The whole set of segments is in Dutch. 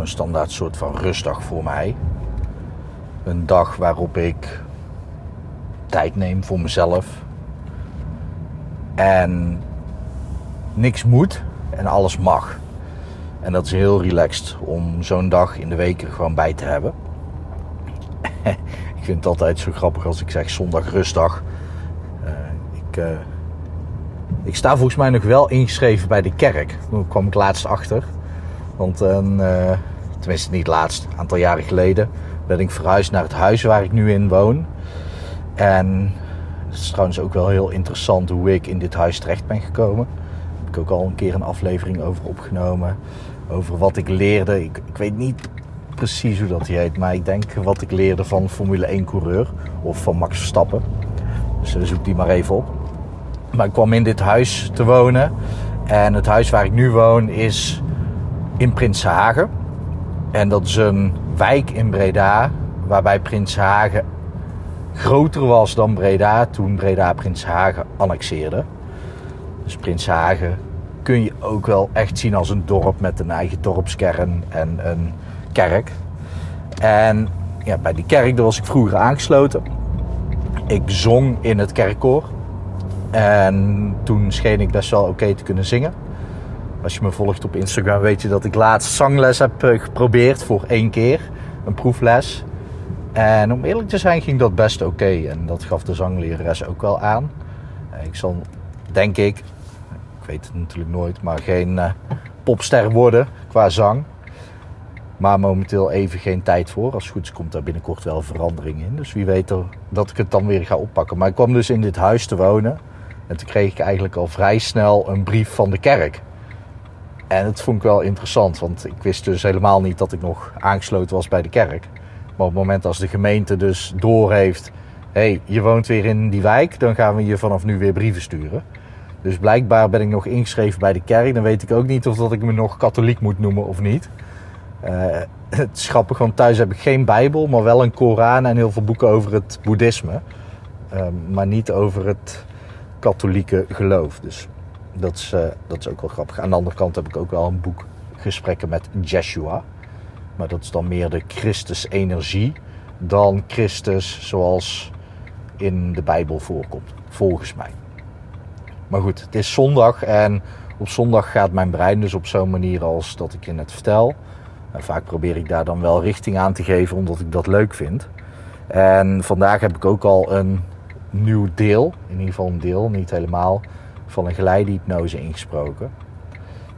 een standaard soort van rustdag voor mij. Een dag waarop ik tijd neem voor mezelf. En niks moet en alles mag. En dat is heel relaxed om zo'n dag in de week er gewoon bij te hebben. ik vind het altijd zo grappig als ik zeg zondag rustdag. Uh, ik, uh, ik sta volgens mij nog wel ingeschreven bij de kerk. Daar kwam ik laatst achter. Want uh, tenminste niet laatst, een aantal jaren geleden, ben ik verhuisd naar het huis waar ik nu in woon. En het is trouwens ook wel heel interessant hoe ik in dit huis terecht ben gekomen. Daar heb ik ook al een keer een aflevering over opgenomen. Over wat ik leerde. Ik, ik weet niet precies hoe dat heet, maar ik denk wat ik leerde van Formule 1 coureur of van Max Verstappen. Dus zoek die maar even op. Maar ik kwam in dit huis te wonen. En het huis waar ik nu woon is in Prinshagen. En dat is een wijk in Breda waarbij Prinshagen groter was dan Breda toen Breda Prinshagen annexeerde. Dus Prinshagen kun je ook wel echt zien als een dorp met een eigen dorpskern en een kerk. En ja, bij die kerk daar was ik vroeger aangesloten. Ik zong in het kerkkoor. En toen scheen ik best wel oké te kunnen zingen. Als je me volgt op Instagram weet je dat ik laatst zangles heb eh, geprobeerd voor één keer. Een proefles. En om eerlijk te zijn ging dat best oké. En dat gaf de zanglerares ook wel aan. Eh, ik zal, denk ik, ik weet het natuurlijk nooit, maar geen uh, popster worden qua zang. Maar momenteel even geen tijd voor. Als het goed is komt daar binnenkort wel verandering in. Dus wie weet dat ik het dan weer ga oppakken. Maar ik kwam dus in dit huis te wonen. En toen kreeg ik eigenlijk al vrij snel een brief van de kerk. En dat vond ik wel interessant, want ik wist dus helemaal niet dat ik nog aangesloten was bij de kerk. Maar op het moment als de gemeente dus doorheeft, hé, hey, je woont weer in die wijk, dan gaan we je vanaf nu weer brieven sturen. Dus blijkbaar ben ik nog ingeschreven bij de kerk. Dan weet ik ook niet of dat ik me nog katholiek moet noemen of niet. Uh, het is grappig, want thuis heb ik geen Bijbel, maar wel een Koran en heel veel boeken over het boeddhisme. Uh, maar niet over het katholieke geloof. Dus dat is, uh, dat is ook wel grappig. Aan de andere kant heb ik ook wel een boek gesprekken met Jeshua. Maar dat is dan meer de Christus-energie dan Christus zoals in de Bijbel voorkomt, volgens mij. Maar goed, het is zondag en op zondag gaat mijn brein dus op zo'n manier als dat ik je net vertel. En vaak probeer ik daar dan wel richting aan te geven omdat ik dat leuk vind. En vandaag heb ik ook al een nieuw deel, in ieder geval een deel, niet helemaal, van een geleidhypnose ingesproken.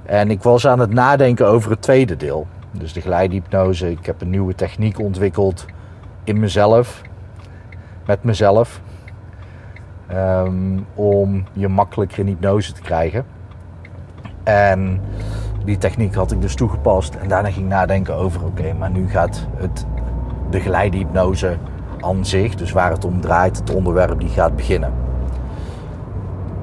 En ik was aan het nadenken over het tweede deel. Dus de geleidhypnose. Ik heb een nieuwe techniek ontwikkeld in mezelf, met mezelf, um, om je makkelijker in hypnose te krijgen. En die techniek had ik dus toegepast. En daarna ging ik nadenken over: oké, maar nu gaat het, de geleidhypnose aan zich, dus waar het om draait, het onderwerp, die gaat beginnen.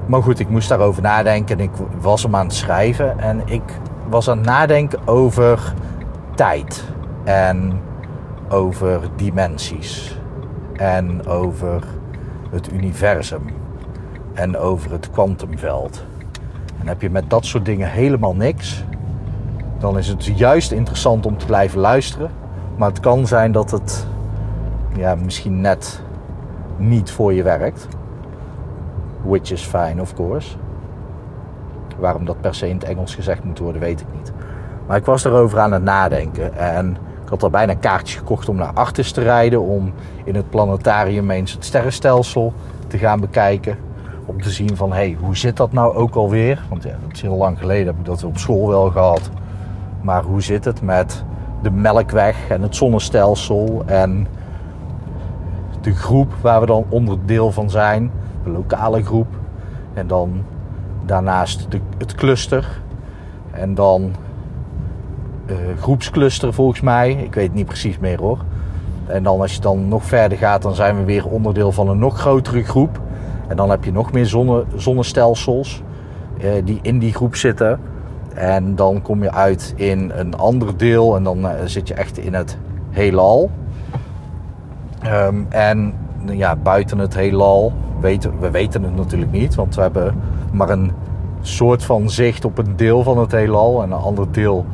Maar goed, ik moest daarover nadenken en ik was hem aan het schrijven. En ik was aan het nadenken over tijd en over dimensies en over het universum en over het kwantumveld. En heb je met dat soort dingen helemaal niks, dan is het juist interessant om te blijven luisteren. Maar het kan zijn dat het ja, misschien net niet voor je werkt. Which is fine, of course. Waarom dat per se in het Engels gezegd moet worden, weet ik niet. Maar ik was erover aan het nadenken. En ik had al bijna kaartjes gekocht om naar Artis te rijden. Om in het planetarium eens het sterrenstelsel te gaan bekijken. Om te zien van, hé, hey, hoe zit dat nou ook alweer? Want ja, dat is heel lang geleden, heb ik dat op school wel gehad. Maar hoe zit het met de Melkweg en het zonnestelsel en de groep waar we dan onderdeel van zijn, lokale groep. En dan daarnaast de, het cluster. En dan uh, groepscluster volgens mij. Ik weet het niet precies meer hoor. En dan als je dan nog verder gaat, dan zijn we weer onderdeel van een nog grotere groep. En dan heb je nog meer zonne, zonnestelsels uh, die in die groep zitten. En dan kom je uit in een ander deel en dan uh, zit je echt in het heelal. Um, en ja, buiten het heelal weten we weten het natuurlijk niet, want we hebben maar een soort van zicht op een deel van het heelal en een ander deel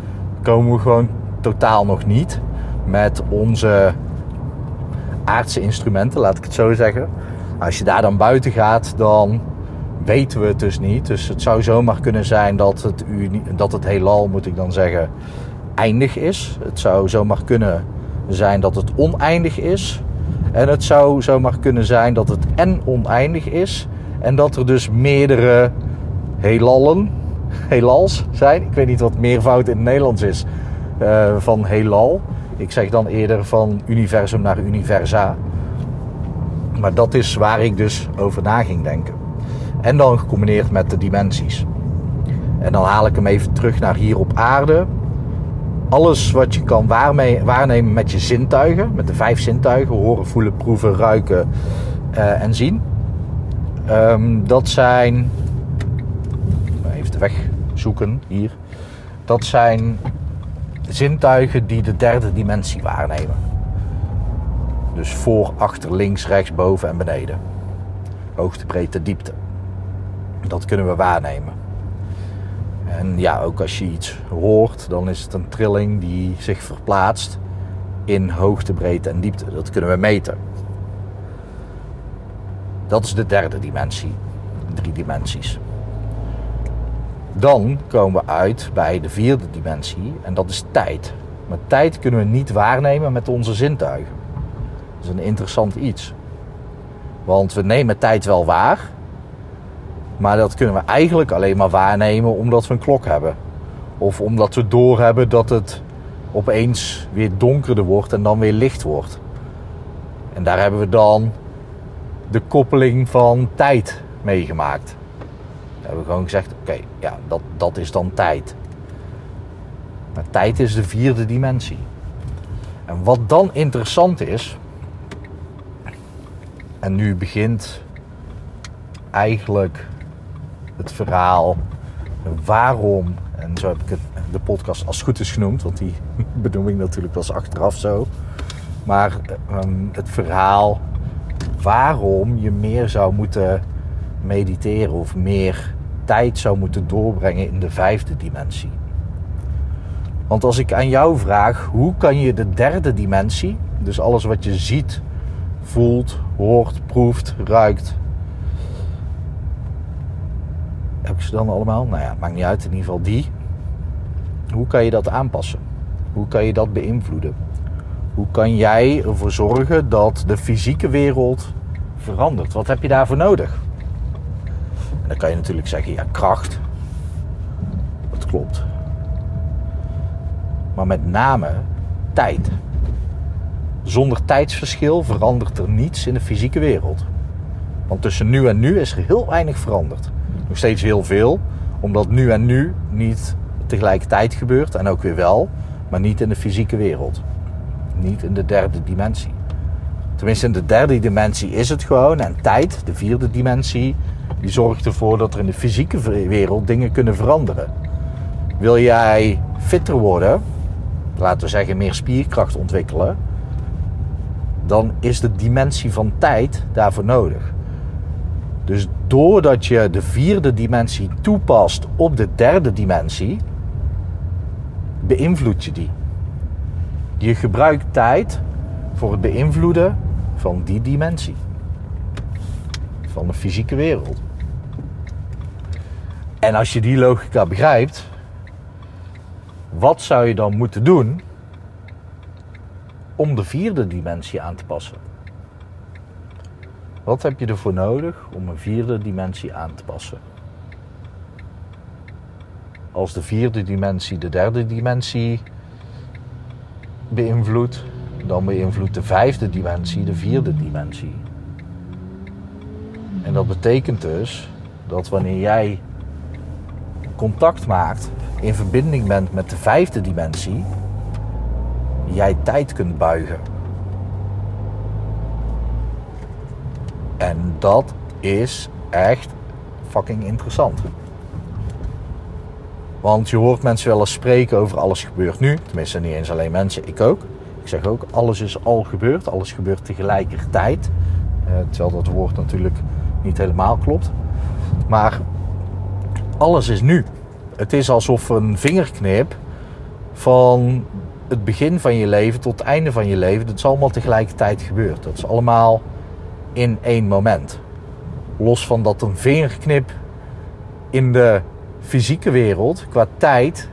komen we gewoon totaal nog niet met onze aardse instrumenten, laat ik het zo zeggen. Als je daar dan buiten gaat, dan weten we het dus niet. Dus het zou zomaar kunnen zijn dat het, dat het heelal, moet ik dan zeggen, eindig is. Het zou zomaar kunnen zijn dat het oneindig is. En het zou zomaar kunnen zijn dat het en oneindig is. En dat er dus meerdere heelallen, heelals zijn. Ik weet niet wat meervoud in het Nederlands is uh, van heelal. Ik zeg dan eerder van universum naar universa. Maar dat is waar ik dus over na ging denken. En dan gecombineerd met de dimensies. En dan haal ik hem even terug naar hier op aarde. Alles wat je kan waarnemen met je zintuigen, met de vijf zintuigen, horen, voelen, proeven, ruiken uh, en zien. Um, dat zijn, even de zoeken hier. Dat zijn zintuigen die de derde dimensie waarnemen. Dus voor, achter, links, rechts, boven en beneden. Hoogte, breedte, diepte. Dat kunnen we waarnemen. En ja, ook als je iets hoort, dan is het een trilling die zich verplaatst in hoogte, breedte en diepte. Dat kunnen we meten. Dat is de derde dimensie. Drie dimensies. Dan komen we uit bij de vierde dimensie en dat is tijd. Maar tijd kunnen we niet waarnemen met onze zintuigen. Dat is een interessant iets. Want we nemen tijd wel waar, maar dat kunnen we eigenlijk alleen maar waarnemen omdat we een klok hebben. Of omdat we doorhebben dat het opeens weer donkerder wordt en dan weer licht wordt. En daar hebben we dan de koppeling van tijd meegemaakt. We hebben gewoon gezegd: oké, ja, dat, dat is dan tijd. Maar tijd is de vierde dimensie. En wat dan interessant is, en nu begint eigenlijk het verhaal waarom, en zo heb ik het, de podcast als goed is genoemd, want die benoem ik natuurlijk pas achteraf zo. Maar um, het verhaal waarom je meer zou moeten mediteren of meer tijd zou moeten doorbrengen in de vijfde dimensie. Want als ik aan jou vraag, hoe kan je de derde dimensie, dus alles wat je ziet, voelt, hoort, proeft, ruikt, dan allemaal? Nou ja, maakt niet uit, in ieder geval die. Hoe kan je dat aanpassen? Hoe kan je dat beïnvloeden? Hoe kan jij ervoor zorgen dat de fysieke wereld verandert? Wat heb je daarvoor nodig? En dan kan je natuurlijk zeggen, ja, kracht. Dat klopt. Maar met name tijd. Zonder tijdsverschil verandert er niets in de fysieke wereld. Want tussen nu en nu is er heel weinig veranderd. Nog steeds heel veel, omdat nu en nu niet tegelijkertijd gebeurt en ook weer wel, maar niet in de fysieke wereld. Niet in de derde dimensie. Tenminste, in de derde dimensie is het gewoon. En tijd, de vierde dimensie, die zorgt ervoor dat er in de fysieke wereld dingen kunnen veranderen. Wil jij fitter worden, laten we zeggen meer spierkracht ontwikkelen, dan is de dimensie van tijd daarvoor nodig. Dus doordat je de vierde dimensie toepast op de derde dimensie, beïnvloed je die. Je gebruikt tijd voor het beïnvloeden van die dimensie. Van de fysieke wereld. En als je die logica begrijpt, wat zou je dan moeten doen om de vierde dimensie aan te passen? Wat heb je ervoor nodig om een vierde dimensie aan te passen? Als de vierde dimensie de derde dimensie beïnvloedt, dan beïnvloedt de vijfde dimensie de vierde dimensie. En dat betekent dus dat wanneer jij contact maakt, in verbinding bent met de vijfde dimensie, jij tijd kunt buigen. En dat is echt fucking interessant. Want je hoort mensen wel eens spreken over alles gebeurt nu. Tenminste, niet eens alleen mensen, ik ook. Ik zeg ook, alles is al gebeurd. Alles gebeurt tegelijkertijd. Uh, terwijl dat woord natuurlijk niet helemaal klopt. Maar alles is nu. Het is alsof een vingerknip van het begin van je leven tot het einde van je leven, dat is allemaal tegelijkertijd gebeurd. Dat is allemaal in één moment. Los van dat een vingerknip in de fysieke wereld qua tijd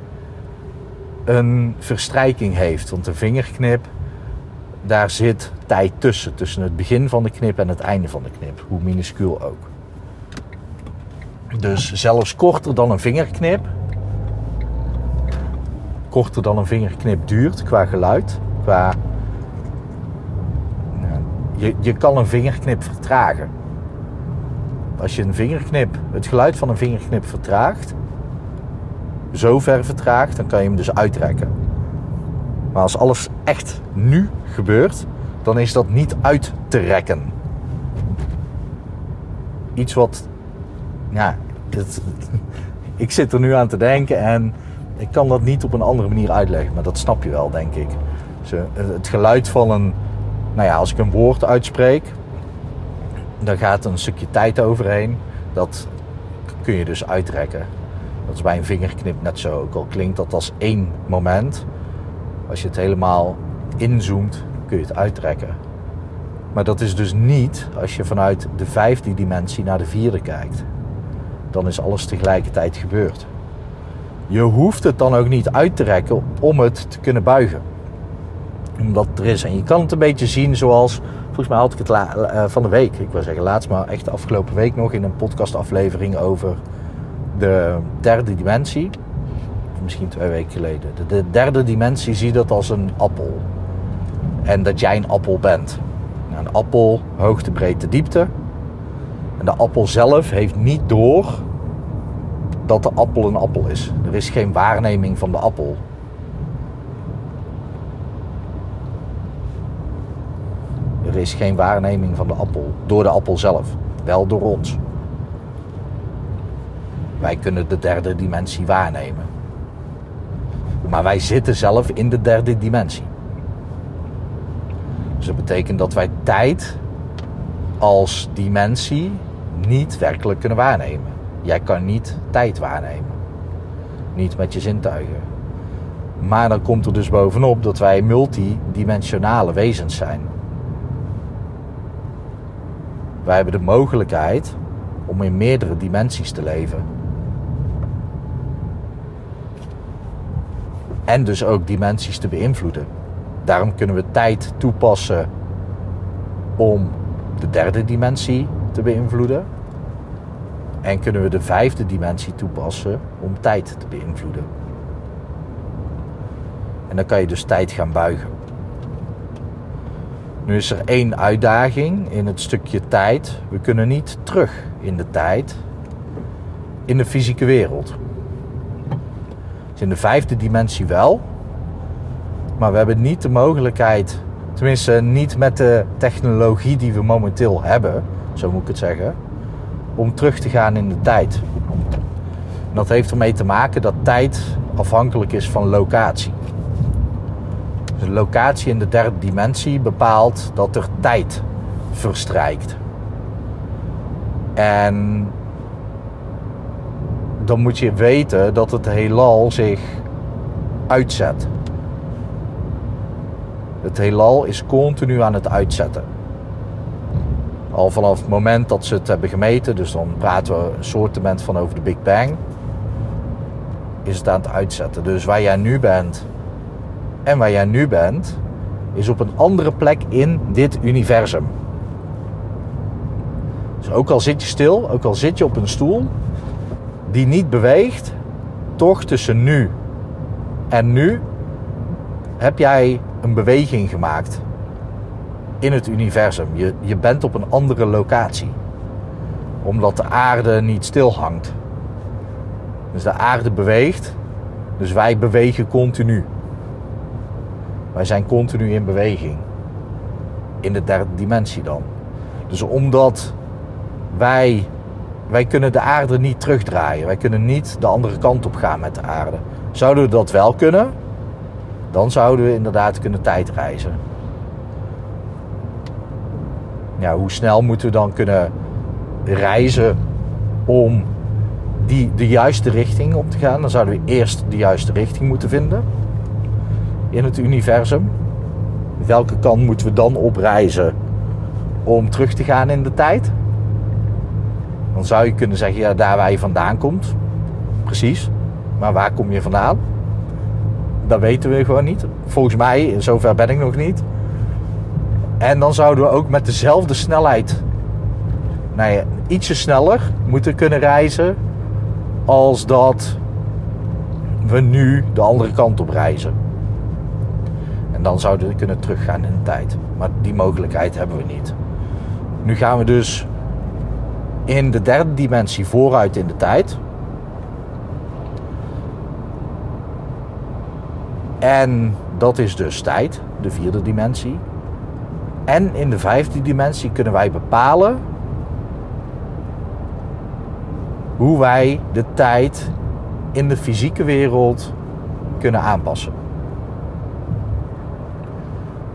een verstrijking heeft. Want een vingerknip, daar zit tijd tussen. Tussen het begin van de knip en het einde van de knip. Hoe minuscuul ook. Dus zelfs korter dan een vingerknip. Korter dan een vingerknip duurt qua geluid. Qua. Je, je kan een vingerknip vertragen. Als je een vingerknip, het geluid van een vingerknip vertraagt, zo ver vertraagt, dan kan je hem dus uitrekken. Maar als alles echt nu gebeurt, dan is dat niet uit te rekken. Iets wat, ja, ik zit er nu aan te denken en ik kan dat niet op een andere manier uitleggen, maar dat snap je wel, denk ik. Het geluid van een, nou ja, als ik een woord uitspreek, dan gaat een stukje tijd overheen. Dat kun je dus uitrekken. Dat is bij een vingerknip net zo. Ook al klinkt dat als één moment. Als je het helemaal inzoomt, kun je het uittrekken. Maar dat is dus niet als je vanuit de vijfde dimensie naar de vierde kijkt. Dan is alles tegelijkertijd gebeurd. Je hoeft het dan ook niet uit te rekken om het te kunnen buigen. Omdat er is. En je kan het een beetje zien zoals. Volgens mij had ik het eh, van de week. Ik wil zeggen laatst, maar echt de afgelopen week nog in een podcastaflevering over de derde dimensie. Misschien twee weken geleden. De, derde dimensie zie dat als een appel. En dat jij een appel bent. Nou, een appel, hoogte, breedte, diepte. En de appel zelf heeft niet door dat de appel een appel is. Er is geen waarneming van de appel. Is geen waarneming van de appel door de appel zelf, wel door ons. Wij kunnen de derde dimensie waarnemen. Maar wij zitten zelf in de derde dimensie. Dus dat betekent dat wij tijd als dimensie niet werkelijk kunnen waarnemen. Jij kan niet tijd waarnemen. Niet met je zintuigen. Maar dan komt er dus bovenop dat wij multidimensionale wezens zijn. Wij hebben de mogelijkheid om in meerdere dimensies te leven. En dus ook dimensies te beïnvloeden. Daarom kunnen we tijd toepassen om de derde dimensie te beïnvloeden. En kunnen we de vijfde dimensie toepassen om tijd te beïnvloeden. En dan kan je dus tijd gaan buigen. Nu is er één uitdaging in het stukje tijd. We kunnen niet terug in de tijd in de fysieke wereld. Dus in de vijfde dimensie wel. Maar we hebben niet de mogelijkheid, tenminste niet met de technologie die we momenteel hebben, zo moet ik het zeggen, om terug te gaan in de tijd. dat heeft ermee te maken dat tijd afhankelijk is van locatie. De locatie in de derde dimensie bepaalt dat er tijd verstrijkt. En dan moet je weten dat het heelal zich uitzet. Het heelal is continu aan het uitzetten. Al vanaf het moment dat ze het hebben gemeten, dus dan praten we een soortement van over de Big Bang, is het aan het uitzetten. Dus waar jij nu bent en waar jij nu bent, is op een andere plek in dit universum. Dus ook al zit je stil, ook al zit je op een stoel, die niet beweegt, toch tussen nu en nu heb jij een beweging gemaakt in het universum. Je, je bent op een andere locatie. Omdat de aarde niet stil hangt. Dus de aarde beweegt. Dus wij bewegen continu. Wij zijn continu in beweging. In de derde dimensie dan. Dus omdat wij, wij kunnen de aarde niet terugdraaien. Wij kunnen niet de andere kant op gaan met de aarde. Zouden we dat wel kunnen, dan zouden we inderdaad kunnen tijdreizen. Ja, hoe snel moeten we dan kunnen reizen om die, de juiste richting op te gaan? Dan zouden we eerst de juiste richting moeten vinden in het universum. Welke kant moeten we dan opreizen om terug te gaan in de tijd? Dan zou je kunnen zeggen, ja, daar waar je vandaan komt. Precies. Maar waar kom je vandaan? Dat weten we gewoon niet. Volgens mij, zover ben ik nog niet. En dan zouden we ook met dezelfde snelheid, nou ja, ietsje sneller moeten kunnen reizen als dat we nu de andere kant op reizen. En dan zouden we kunnen teruggaan in de tijd. Maar die mogelijkheid hebben we niet. Nu gaan we dus in de derde dimensie vooruit in de tijd. En dat is dus tijd, de vierde dimensie. En in de vijfde dimensie kunnen wij bepalen hoe wij de tijd in de fysieke wereld kunnen aanpassen.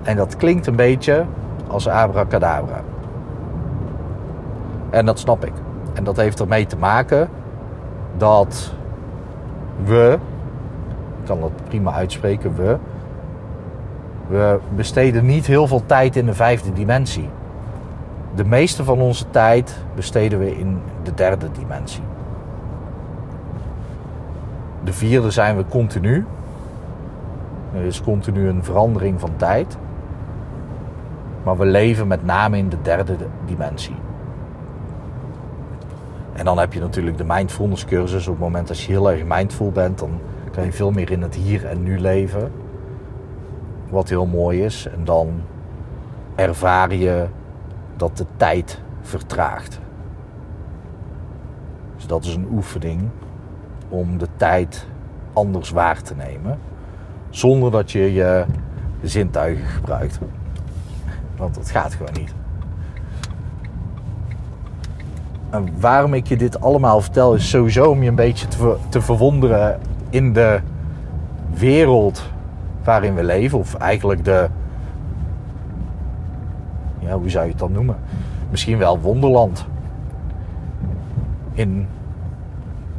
En dat klinkt een beetje als abracadabra. En dat snap ik. En dat heeft ermee te maken dat we, ik kan dat prima uitspreken, we, we besteden niet heel veel tijd in de vijfde dimensie. De meeste van onze tijd besteden we in de derde dimensie. De vierde zijn we continu. Er is continu een verandering van tijd. Maar we leven met name in de derde dimensie. En dan heb je natuurlijk de mindfulness cursus. Op het moment dat je heel erg mindful bent, dan kan je veel meer in het hier en nu leven. Wat heel mooi is. En dan ervaar je dat de tijd vertraagt. Dus dat is een oefening om de tijd anders waar te nemen. Zonder dat je je zintuigen gebruikt. Want dat gaat gewoon niet. En waarom ik je dit allemaal vertel is sowieso om je een beetje te, te verwonderen in de wereld waarin we leven. Of eigenlijk de, ja, hoe zou je het dan noemen? Misschien wel wonderland. In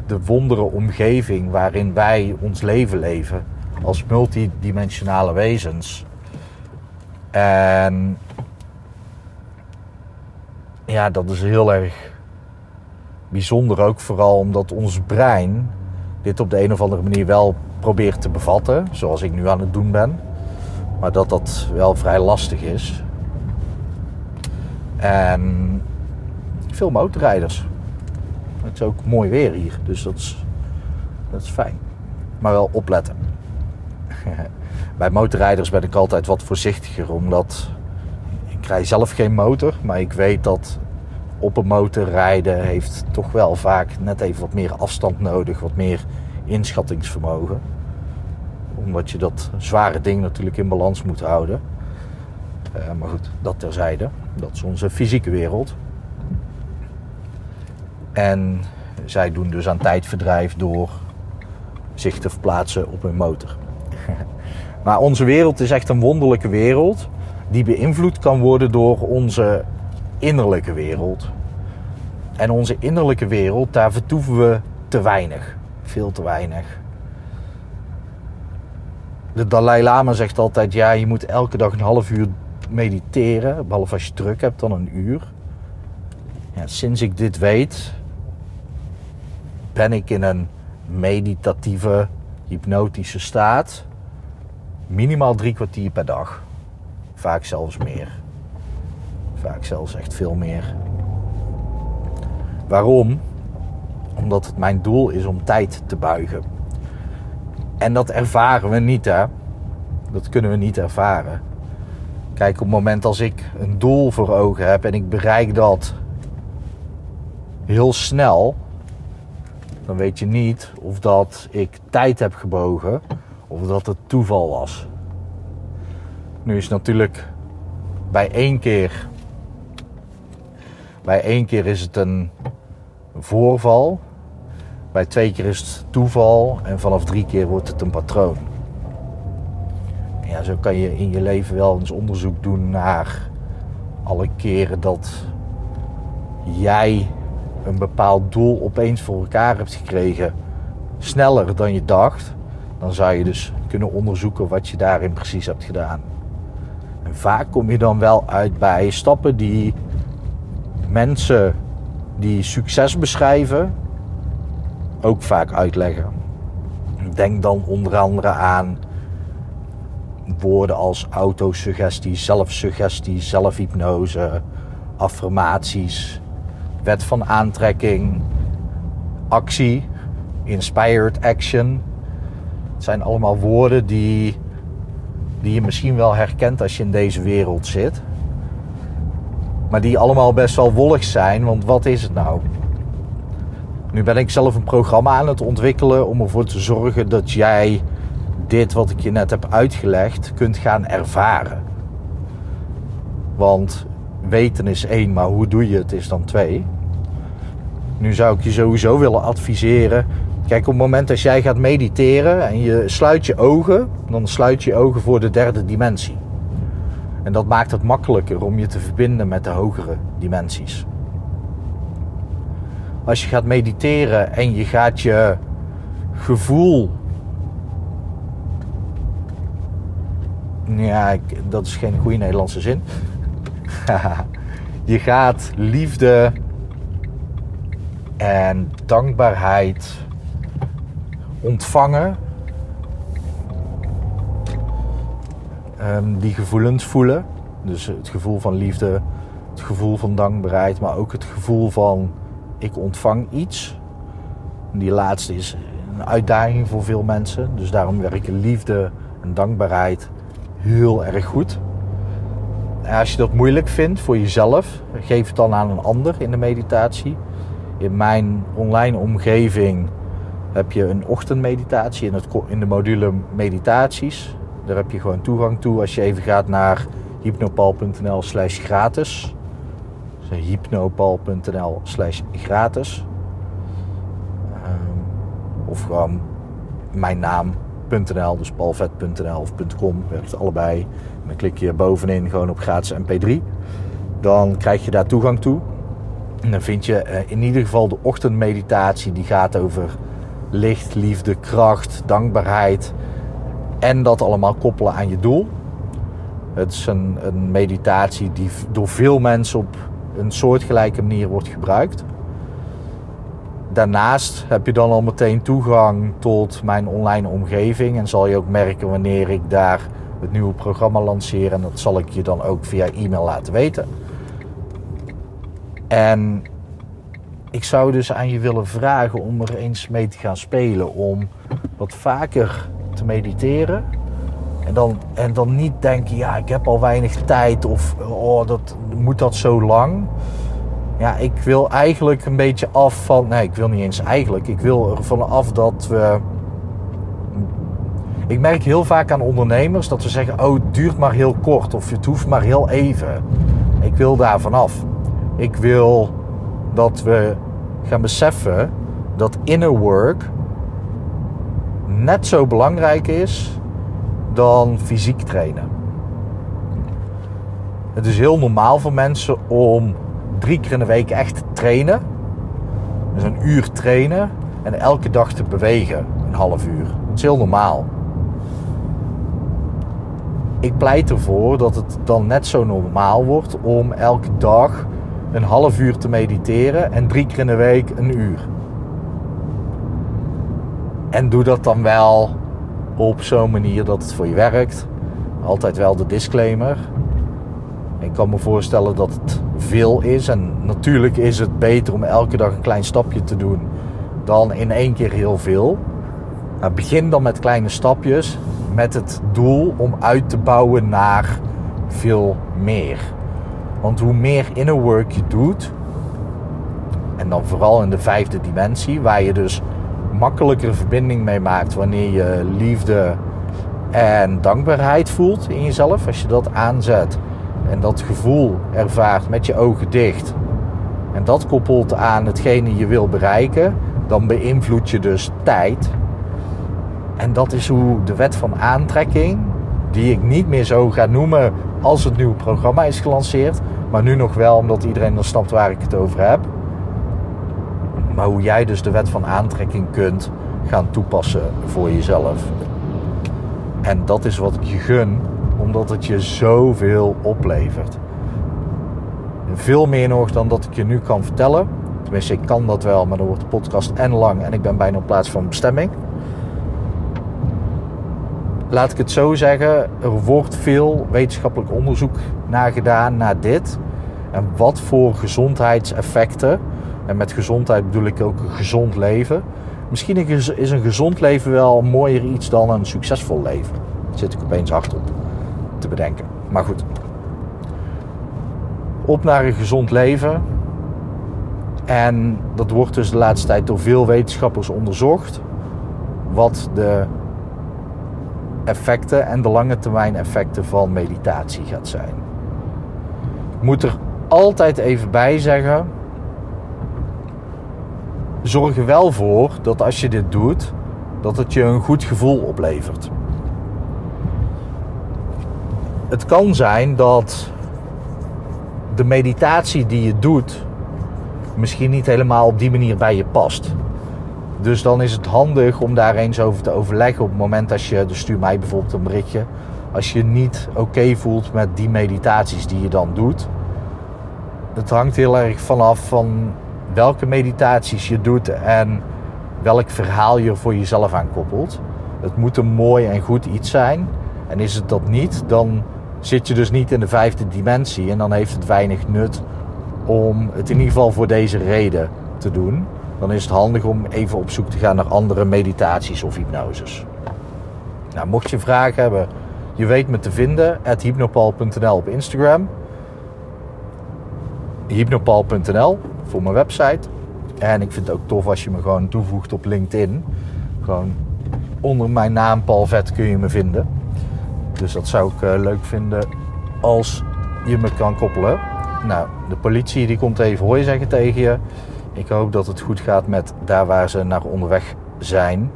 de wondere omgeving waarin wij ons leven leven als multidimensionale wezens. En ja, dat is heel erg bijzonder ook vooral omdat ons brein dit op de een of andere manier wel probeert te bevatten, zoals ik nu aan het doen ben. Maar dat dat wel vrij lastig is. En veel motorrijders. Het is ook mooi weer hier, dus dat is, dat is fijn. Maar wel opletten. Bij motorrijders ben ik altijd wat voorzichtiger, omdat ik rij zelf geen motor, maar ik weet dat op een motor rijden heeft toch wel vaak net even wat meer afstand nodig, wat meer inschattingsvermogen. Omdat je dat zware ding natuurlijk in balans moet houden. Uh, maar goed, dat terzijde. Dat is onze fysieke wereld. En zij doen dus aan tijdverdrijf door zich te verplaatsen op hun motor. maar onze wereld is echt een wonderlijke wereld die beïnvloed kan worden door onze innerlijke wereld. En onze innerlijke wereld, daar vertoeven we te weinig. Veel te weinig. De Dalai Lama zegt altijd: ja, je moet elke dag een half uur mediteren. Behalve als je druk hebt, dan een uur. Ja, sinds ik dit weet, ben ik in een meditatieve, hypnotische staat. Minimaal drie kwartier per dag. Vaak zelfs meer. Vaak zelfs echt veel meer. Waarom? Omdat het mijn doel is om tijd te buigen. En dat ervaren we niet, hè? Dat kunnen we niet ervaren. Kijk, op het moment als ik een doel voor ogen heb en ik bereik dat heel snel, dan weet je niet of dat ik tijd heb gebogen of dat het toeval was. Nu is natuurlijk bij één keer, bij één keer is het een voorval, bij twee keer is het toeval en vanaf drie keer wordt het een patroon. Ja, zo kan je in je leven wel eens onderzoek doen naar alle keren dat jij een bepaald doel opeens voor elkaar hebt gekregen, sneller dan je dacht, dan zou je dus kunnen onderzoeken wat je daarin precies hebt gedaan. Vaak kom je dan wel uit bij stappen die mensen die succes beschrijven ook vaak uitleggen. Denk dan onder andere aan woorden als autosuggestie, zelfsuggestie, zelfhypnose, affirmaties, wet van aantrekking, actie, inspired action. Het zijn allemaal woorden die, die je misschien wel herkent als je in deze wereld zit. Maar die allemaal best wel wollig zijn, want wat is het nou? Nu ben ik zelf een programma aan het ontwikkelen om ervoor te zorgen dat jij dit wat ik je net heb uitgelegd kunt gaan ervaren. Want weten is één, maar hoe doe je het is dan twee. Nu zou ik je sowieso willen adviseren. Kijk, op het moment dat jij gaat mediteren en je sluit je ogen, dan sluit je ogen voor de derde dimensie. En dat maakt het makkelijker om je te verbinden met de hogere dimensies. Als je gaat mediteren en je gaat je gevoel. Ja, dat is geen goede Nederlandse zin. je gaat liefde en dankbaarheid ontvangen. Um, die gevoelens voelen. Dus het gevoel van liefde, het gevoel van dankbaarheid, maar ook het gevoel van ik ontvang iets. Die laatste is een uitdaging voor veel mensen. Dus daarom werken liefde en dankbaarheid heel erg goed. Als je dat moeilijk vindt voor jezelf, geef het dan aan een ander in de meditatie. In mijn online omgeving heb je een ochtendmeditatie in, het, in de module meditaties. Daar heb je gewoon toegang toe als je even gaat naar hypnopal.nl slash gratis. Dus hypnopal.nl slash gratis. Um, of gewoon mijn naam.nl, dus palvet.nl of .com, werkt allebei. Dan klik je bovenin gewoon op gratis mp3. Dan krijg je daar toegang toe. En dan vind je eh, in ieder geval de ochtendmeditatie die gaat over licht, liefde, kracht, dankbaarheid. En dat allemaal koppelen aan je doel. Het is een, een meditatie die door veel mensen op een soortgelijke manier wordt gebruikt. Daarnaast heb je dan al meteen toegang tot mijn online omgeving. En zal je ook merken wanneer ik daar het nieuwe programma lanceer. En dat zal ik je dan ook via e-mail laten weten. En ik zou dus aan je willen vragen om er eens mee te gaan spelen. Om wat vaker te mediteren. En dan, en dan niet denken, ja, ik heb al weinig tijd of oh, dat, moet dat zo lang? Ja, ik wil eigenlijk een beetje af van. Nee, ik wil niet eens eigenlijk. Ik wil er vanaf dat we. Ik merk heel vaak aan ondernemers dat ze zeggen: Oh, het duurt maar heel kort of het hoeft maar heel even. Ik wil daar vanaf. Ik wil dat we gaan beseffen dat inner work net zo belangrijk is dan fysiek trainen. Het is heel normaal voor mensen om drie keer in de week echt te trainen. Dus een uur trainen en elke dag te bewegen, een half uur. Dat is heel normaal. Ik pleit ervoor dat het dan net zo normaal wordt om elke dag een half uur te mediteren en drie keer in de week een uur. En doe dat dan wel op zo'n manier dat het voor je werkt. Altijd wel de disclaimer. Ik kan me voorstellen dat het veel is. En natuurlijk is het beter om elke dag een klein stapje te doen dan in één keer heel veel. Maar begin dan met kleine stapjes met het doel om uit te bouwen naar veel meer. Want hoe meer inner work je doet, en dan vooral in de vijfde dimensie, waar je dus makkelijker verbinding mee maakt wanneer je liefde en dankbaarheid voelt in jezelf. Als je dat aanzet en dat gevoel ervaart met je ogen dicht. En dat koppelt aan hetgene je wil bereiken. Dan beïnvloed je dus tijd. En dat is hoe de wet van aantrekking, die ik niet meer zo ga noemen als het nieuwe programma is gelanceerd. Maar nu nog wel, omdat iedereen dan snapt waar ik het over heb. Maar hoe jij dus de wet van aantrekking kunt gaan toepassen voor jezelf. En dat is wat ik je gun, omdat het je zoveel oplevert. Veel meer nog dan dat ik je nu kan vertellen. Tenminste, ik kan dat wel, maar dan wordt de podcast en lang en ik ben bijna op plaats van bestemming. Laat ik het zo zeggen, er wordt veel wetenschappelijk onderzoek naar gedaan naar dit. En wat voor gezondheidseffecten, en met gezondheid bedoel ik ook een gezond leven. Misschien is een gezond leven wel mooier iets dan een succesvol leven. Zit ik opeens achter te bedenken. Maar goed, op naar een gezond leven. En dat wordt dus de laatste tijd door veel wetenschappers onderzocht. Wat de effecten en de lange termijn effecten van meditatie gaat zijn. Ik moet er altijd even bij zeggen. Zorg er wel voor dat als je dit doet, dat het je een goed gevoel oplevert. Het kan zijn dat de meditatie die je doet misschien niet helemaal op die manier bij je past. Dus dan is het handig om daar eens over te overleggen op het moment als je, dus stuur mij bijvoorbeeld een berichtje, als je niet oké voelt met die meditaties die je dan doet. Het hangt heel erg vanaf van welke meditaties je doet en welk verhaal je voor jezelf aan koppelt. Het moet een mooi en goed iets zijn. En is het dat niet, dan zit je dus niet in de vijfde dimensie. En dan heeft het weinig nut om het in ieder geval voor deze reden te doen. Dan is het handig om even op zoek te gaan naar andere meditaties of hypnoses. Nou, mocht je vragen hebben, je weet me te vinden. hypnopal.nl op Instagram. hypnopal.nl voor mijn website. En ik vind het ook tof als je me gewoon toevoegt op LinkedIn. Gewoon onder mijn naam Paul Vet kun je me vinden. Dus dat zou ik uh, leuk vinden als je me kan koppelen. Nou, de politie die komt even hooi zeggen tegen je. Ik hoop dat het goed gaat met daar waar ze naar onderweg zijn.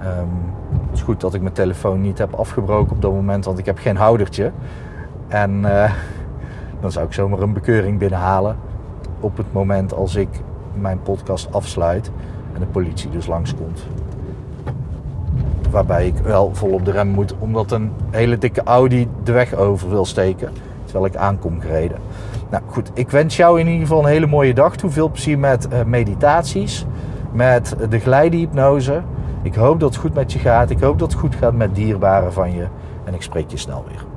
Um, het is goed dat ik mijn telefoon niet heb afgebroken op dat moment, want ik heb geen houdertje. En uh, dan zou ik zomaar een bekeuring binnenhalen op het moment als ik mijn podcast afsluit en de politie dus langskomt waarbij ik wel vol op de rem moet, omdat een hele dikke Audi de weg over wil steken. Terwijl ik aankom gereden. Nou goed, ik wens jou in ieder geval een hele mooie dag toe. Veel plezier met uh, meditaties, met de glijdenhypnose. Ik hoop dat het goed met je gaat. Ik hoop dat het goed gaat met dierbaren van je. En ik spreek je snel weer.